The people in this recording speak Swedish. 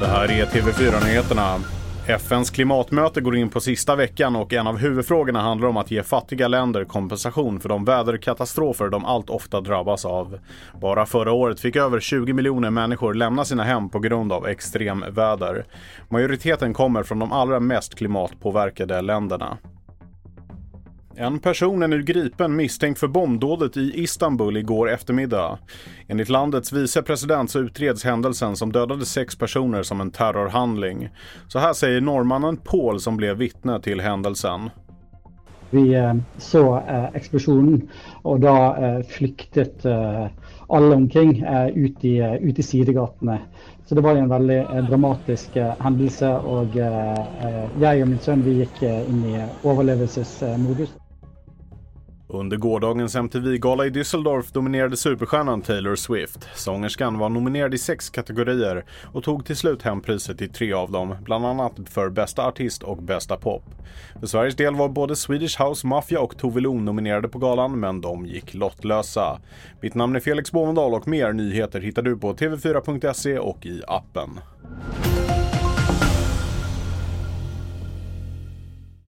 Det här är TV4-nyheterna. FNs klimatmöte går in på sista veckan och en av huvudfrågorna handlar om att ge fattiga länder kompensation för de väderkatastrofer de allt ofta drabbas av. Bara förra året fick över 20 miljoner människor lämna sina hem på grund av extremväder. Majoriteten kommer från de allra mest klimatpåverkade länderna. En person är nu gripen misstänkt för bombdådet i Istanbul igår eftermiddag. Enligt landets vicepresident så utreds händelsen som dödade sex personer som en terrorhandling. Så här säger norrmannen Paul som blev vittne till händelsen. Vi eh, så eh, explosionen och då eh, flyktet eh, alla omkring eh, ut i, eh, ut i sidegatene. Så det var en väldigt dramatisk händelse och jag och min son vi gick in i överlevelsesmodus. Under gårdagens MTV-gala i Düsseldorf dominerade superstjärnan Taylor Swift. Sångerskan var nominerad i sex kategorier och tog till slut hem priset i tre av dem, bland annat för bästa artist och bästa pop. För Sveriges del var både Swedish House Mafia och Tove Lo nominerade på galan, men de gick lottlösa. Mitt namn är Felix Bovendal och mer nyheter hittar du på tv4.se och i appen.